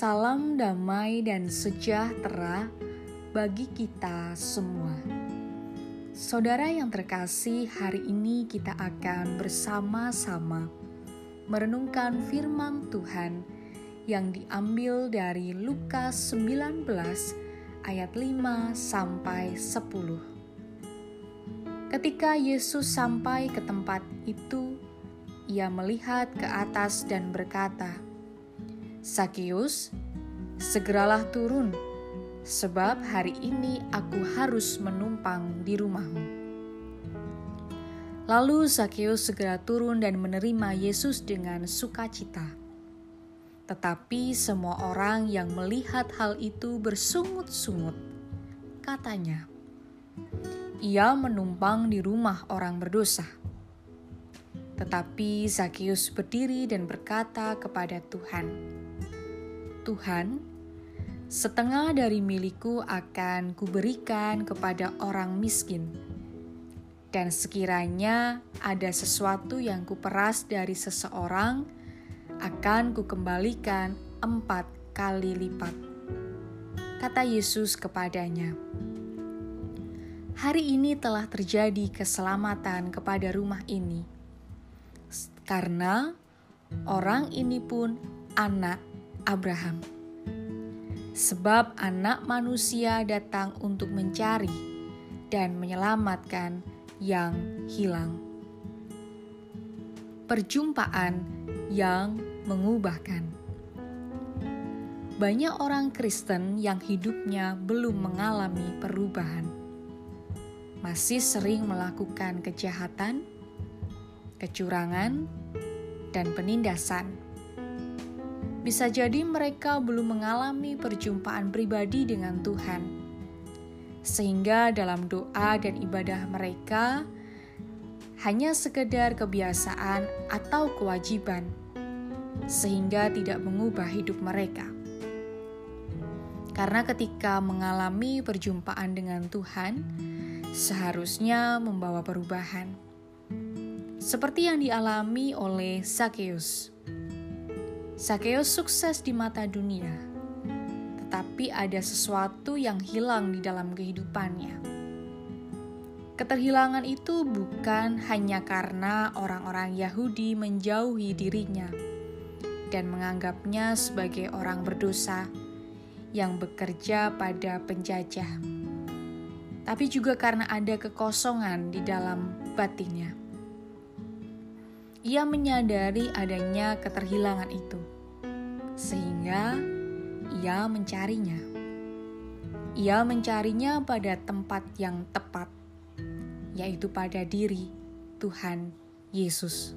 Salam damai dan sejahtera bagi kita semua. Saudara yang terkasih, hari ini kita akan bersama-sama merenungkan firman Tuhan yang diambil dari Lukas 19 ayat 5 sampai 10. Ketika Yesus sampai ke tempat itu, ia melihat ke atas dan berkata, Sakius, segeralah turun, sebab hari ini aku harus menumpang di rumahmu. Lalu Sakius segera turun dan menerima Yesus dengan sukacita. Tetapi semua orang yang melihat hal itu bersungut-sungut. Katanya, "Ia menumpang di rumah orang berdosa." Tetapi Zakius berdiri dan berkata kepada Tuhan, "Tuhan, setengah dari milikku akan kuberikan kepada orang miskin, dan sekiranya ada sesuatu yang kuperas dari seseorang, akan kukembalikan empat kali lipat." Kata Yesus kepadanya, "Hari ini telah terjadi keselamatan kepada rumah ini." karena orang ini pun anak Abraham. Sebab anak manusia datang untuk mencari dan menyelamatkan yang hilang. Perjumpaan yang mengubahkan. Banyak orang Kristen yang hidupnya belum mengalami perubahan, masih sering melakukan kejahatan, kecurangan, dan penindasan. Bisa jadi mereka belum mengalami perjumpaan pribadi dengan Tuhan, sehingga dalam doa dan ibadah mereka hanya sekedar kebiasaan atau kewajiban, sehingga tidak mengubah hidup mereka. Karena ketika mengalami perjumpaan dengan Tuhan, seharusnya membawa perubahan seperti yang dialami oleh Zacchaeus. Zacchaeus sukses di mata dunia, tetapi ada sesuatu yang hilang di dalam kehidupannya. Keterhilangan itu bukan hanya karena orang-orang Yahudi menjauhi dirinya dan menganggapnya sebagai orang berdosa yang bekerja pada penjajah, tapi juga karena ada kekosongan di dalam batinnya ia menyadari adanya keterhilangan itu, sehingga ia mencarinya. Ia mencarinya pada tempat yang tepat, yaitu pada diri Tuhan Yesus.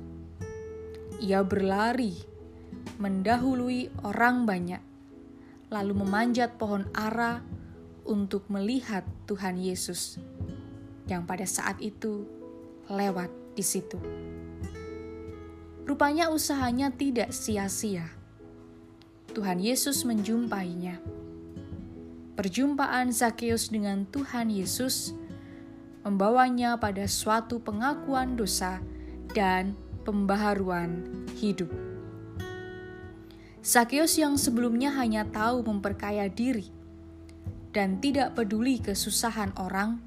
Ia berlari, mendahului orang banyak, lalu memanjat pohon ara untuk melihat Tuhan Yesus yang pada saat itu lewat di situ. Rupanya usahanya tidak sia-sia. Tuhan Yesus menjumpainya. Perjumpaan Zakheus dengan Tuhan Yesus membawanya pada suatu pengakuan dosa dan pembaharuan hidup. Zakheus yang sebelumnya hanya tahu memperkaya diri dan tidak peduli kesusahan orang,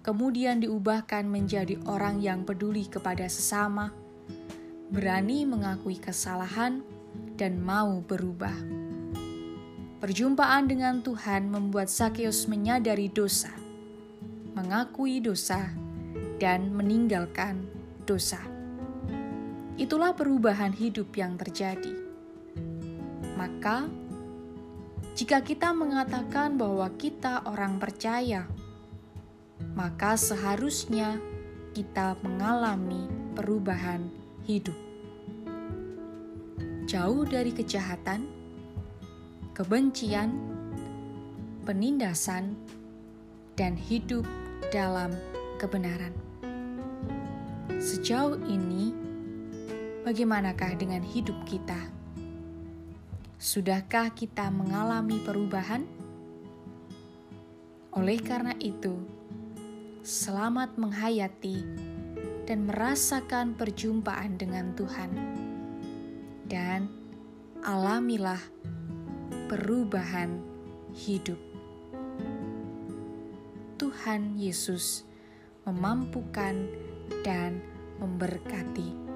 kemudian diubahkan menjadi orang yang peduli kepada sesama berani mengakui kesalahan, dan mau berubah. Perjumpaan dengan Tuhan membuat Sakeus menyadari dosa, mengakui dosa, dan meninggalkan dosa. Itulah perubahan hidup yang terjadi. Maka, jika kita mengatakan bahwa kita orang percaya, maka seharusnya kita mengalami perubahan hidup. Jauh dari kejahatan, kebencian, penindasan, dan hidup dalam kebenaran. Sejauh ini, bagaimanakah dengan hidup kita? Sudahkah kita mengalami perubahan? Oleh karena itu, selamat menghayati dan merasakan perjumpaan dengan Tuhan. Dan alamilah perubahan hidup. Tuhan Yesus memampukan dan memberkati.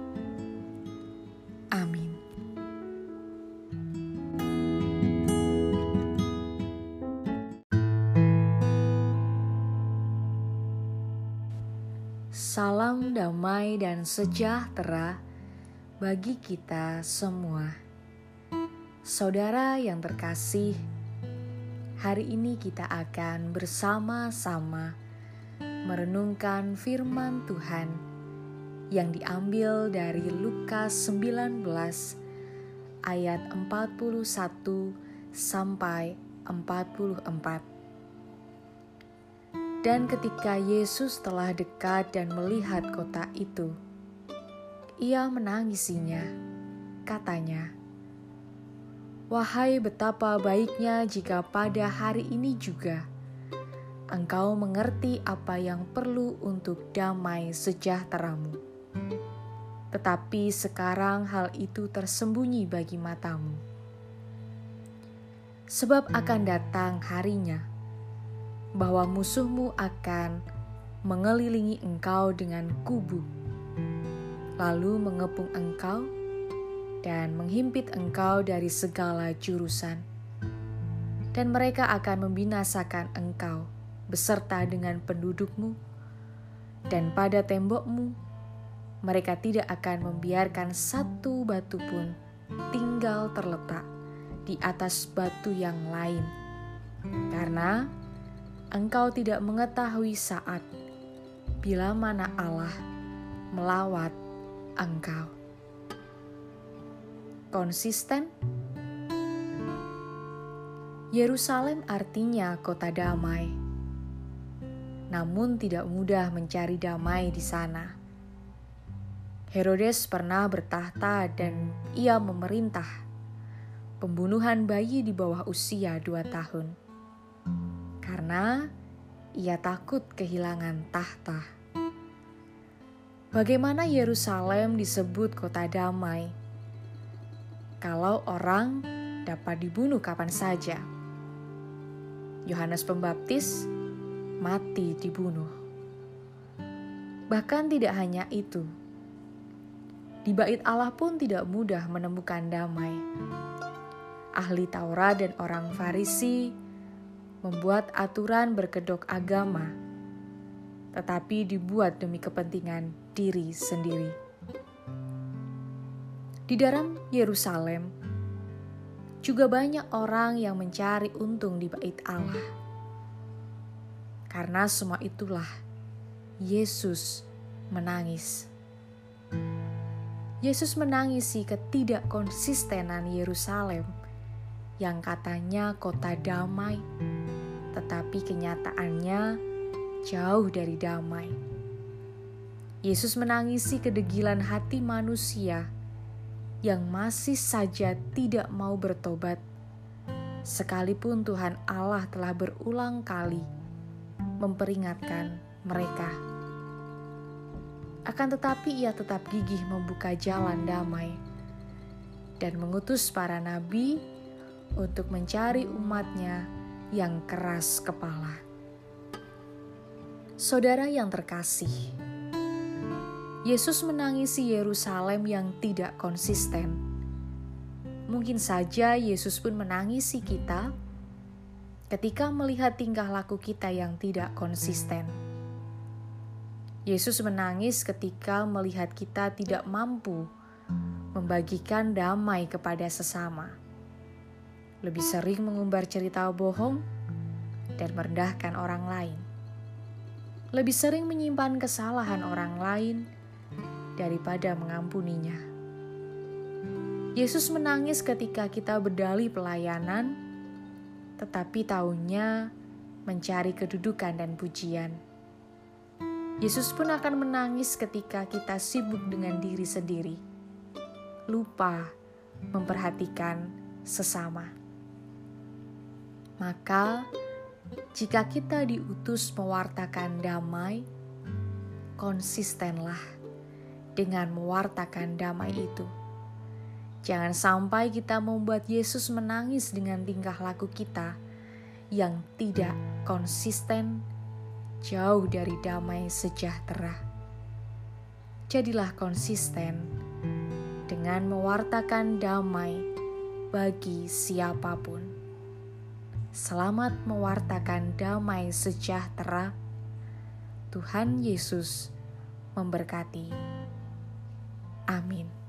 Salam damai dan sejahtera bagi kita semua. Saudara yang terkasih, hari ini kita akan bersama-sama merenungkan firman Tuhan yang diambil dari Lukas 19 ayat 41 sampai 44. Dan ketika Yesus telah dekat dan melihat kota itu, ia menangisinya. Katanya, "Wahai betapa baiknya jika pada hari ini juga..." engkau mengerti apa yang perlu untuk damai sejahteramu. Tetapi sekarang hal itu tersembunyi bagi matamu. Sebab akan datang harinya bahwa musuhmu akan mengelilingi engkau dengan kubu, lalu mengepung engkau dan menghimpit engkau dari segala jurusan, dan mereka akan membinasakan engkau beserta dengan pendudukmu, dan pada tembokmu mereka tidak akan membiarkan satu batu pun tinggal terletak di atas batu yang lain, karena engkau tidak mengetahui saat bila mana Allah melawat engkau. Konsisten Yerusalem artinya kota damai namun tidak mudah mencari damai di sana. Herodes pernah bertahta dan ia memerintah pembunuhan bayi di bawah usia dua tahun. Karena ia takut kehilangan tahta. Bagaimana Yerusalem disebut kota damai? Kalau orang dapat dibunuh kapan saja. Yohanes Pembaptis mati dibunuh. Bahkan tidak hanya itu, di bait Allah pun tidak mudah menemukan damai. Ahli Taurat dan orang Farisi membuat aturan berkedok agama, tetapi dibuat demi kepentingan diri sendiri. Di dalam Yerusalem juga banyak orang yang mencari untung di bait Allah karena semua itulah Yesus menangis. Yesus menangisi ketidakkonsistenan Yerusalem yang katanya kota damai, tetapi kenyataannya jauh dari damai. Yesus menangisi kedegilan hati manusia yang masih saja tidak mau bertobat, sekalipun Tuhan Allah telah berulang kali memperingatkan mereka. Akan tetapi ia tetap gigih membuka jalan damai dan mengutus para nabi untuk mencari umatnya yang keras kepala. Saudara yang terkasih, Yesus menangisi Yerusalem yang tidak konsisten. Mungkin saja Yesus pun menangisi kita ketika melihat tingkah laku kita yang tidak konsisten. Yesus menangis ketika melihat kita tidak mampu membagikan damai kepada sesama. Lebih sering mengumbar cerita bohong dan merendahkan orang lain. Lebih sering menyimpan kesalahan orang lain daripada mengampuninya. Yesus menangis ketika kita berdalih pelayanan tetapi tahunya mencari kedudukan dan pujian. Yesus pun akan menangis ketika kita sibuk dengan diri sendiri, lupa memperhatikan sesama. Maka, jika kita diutus mewartakan damai, konsistenlah dengan mewartakan damai itu. Jangan sampai kita membuat Yesus menangis dengan tingkah laku kita yang tidak konsisten, jauh dari damai sejahtera. Jadilah konsisten dengan mewartakan damai bagi siapa pun. Selamat mewartakan damai sejahtera. Tuhan Yesus memberkati. Amin.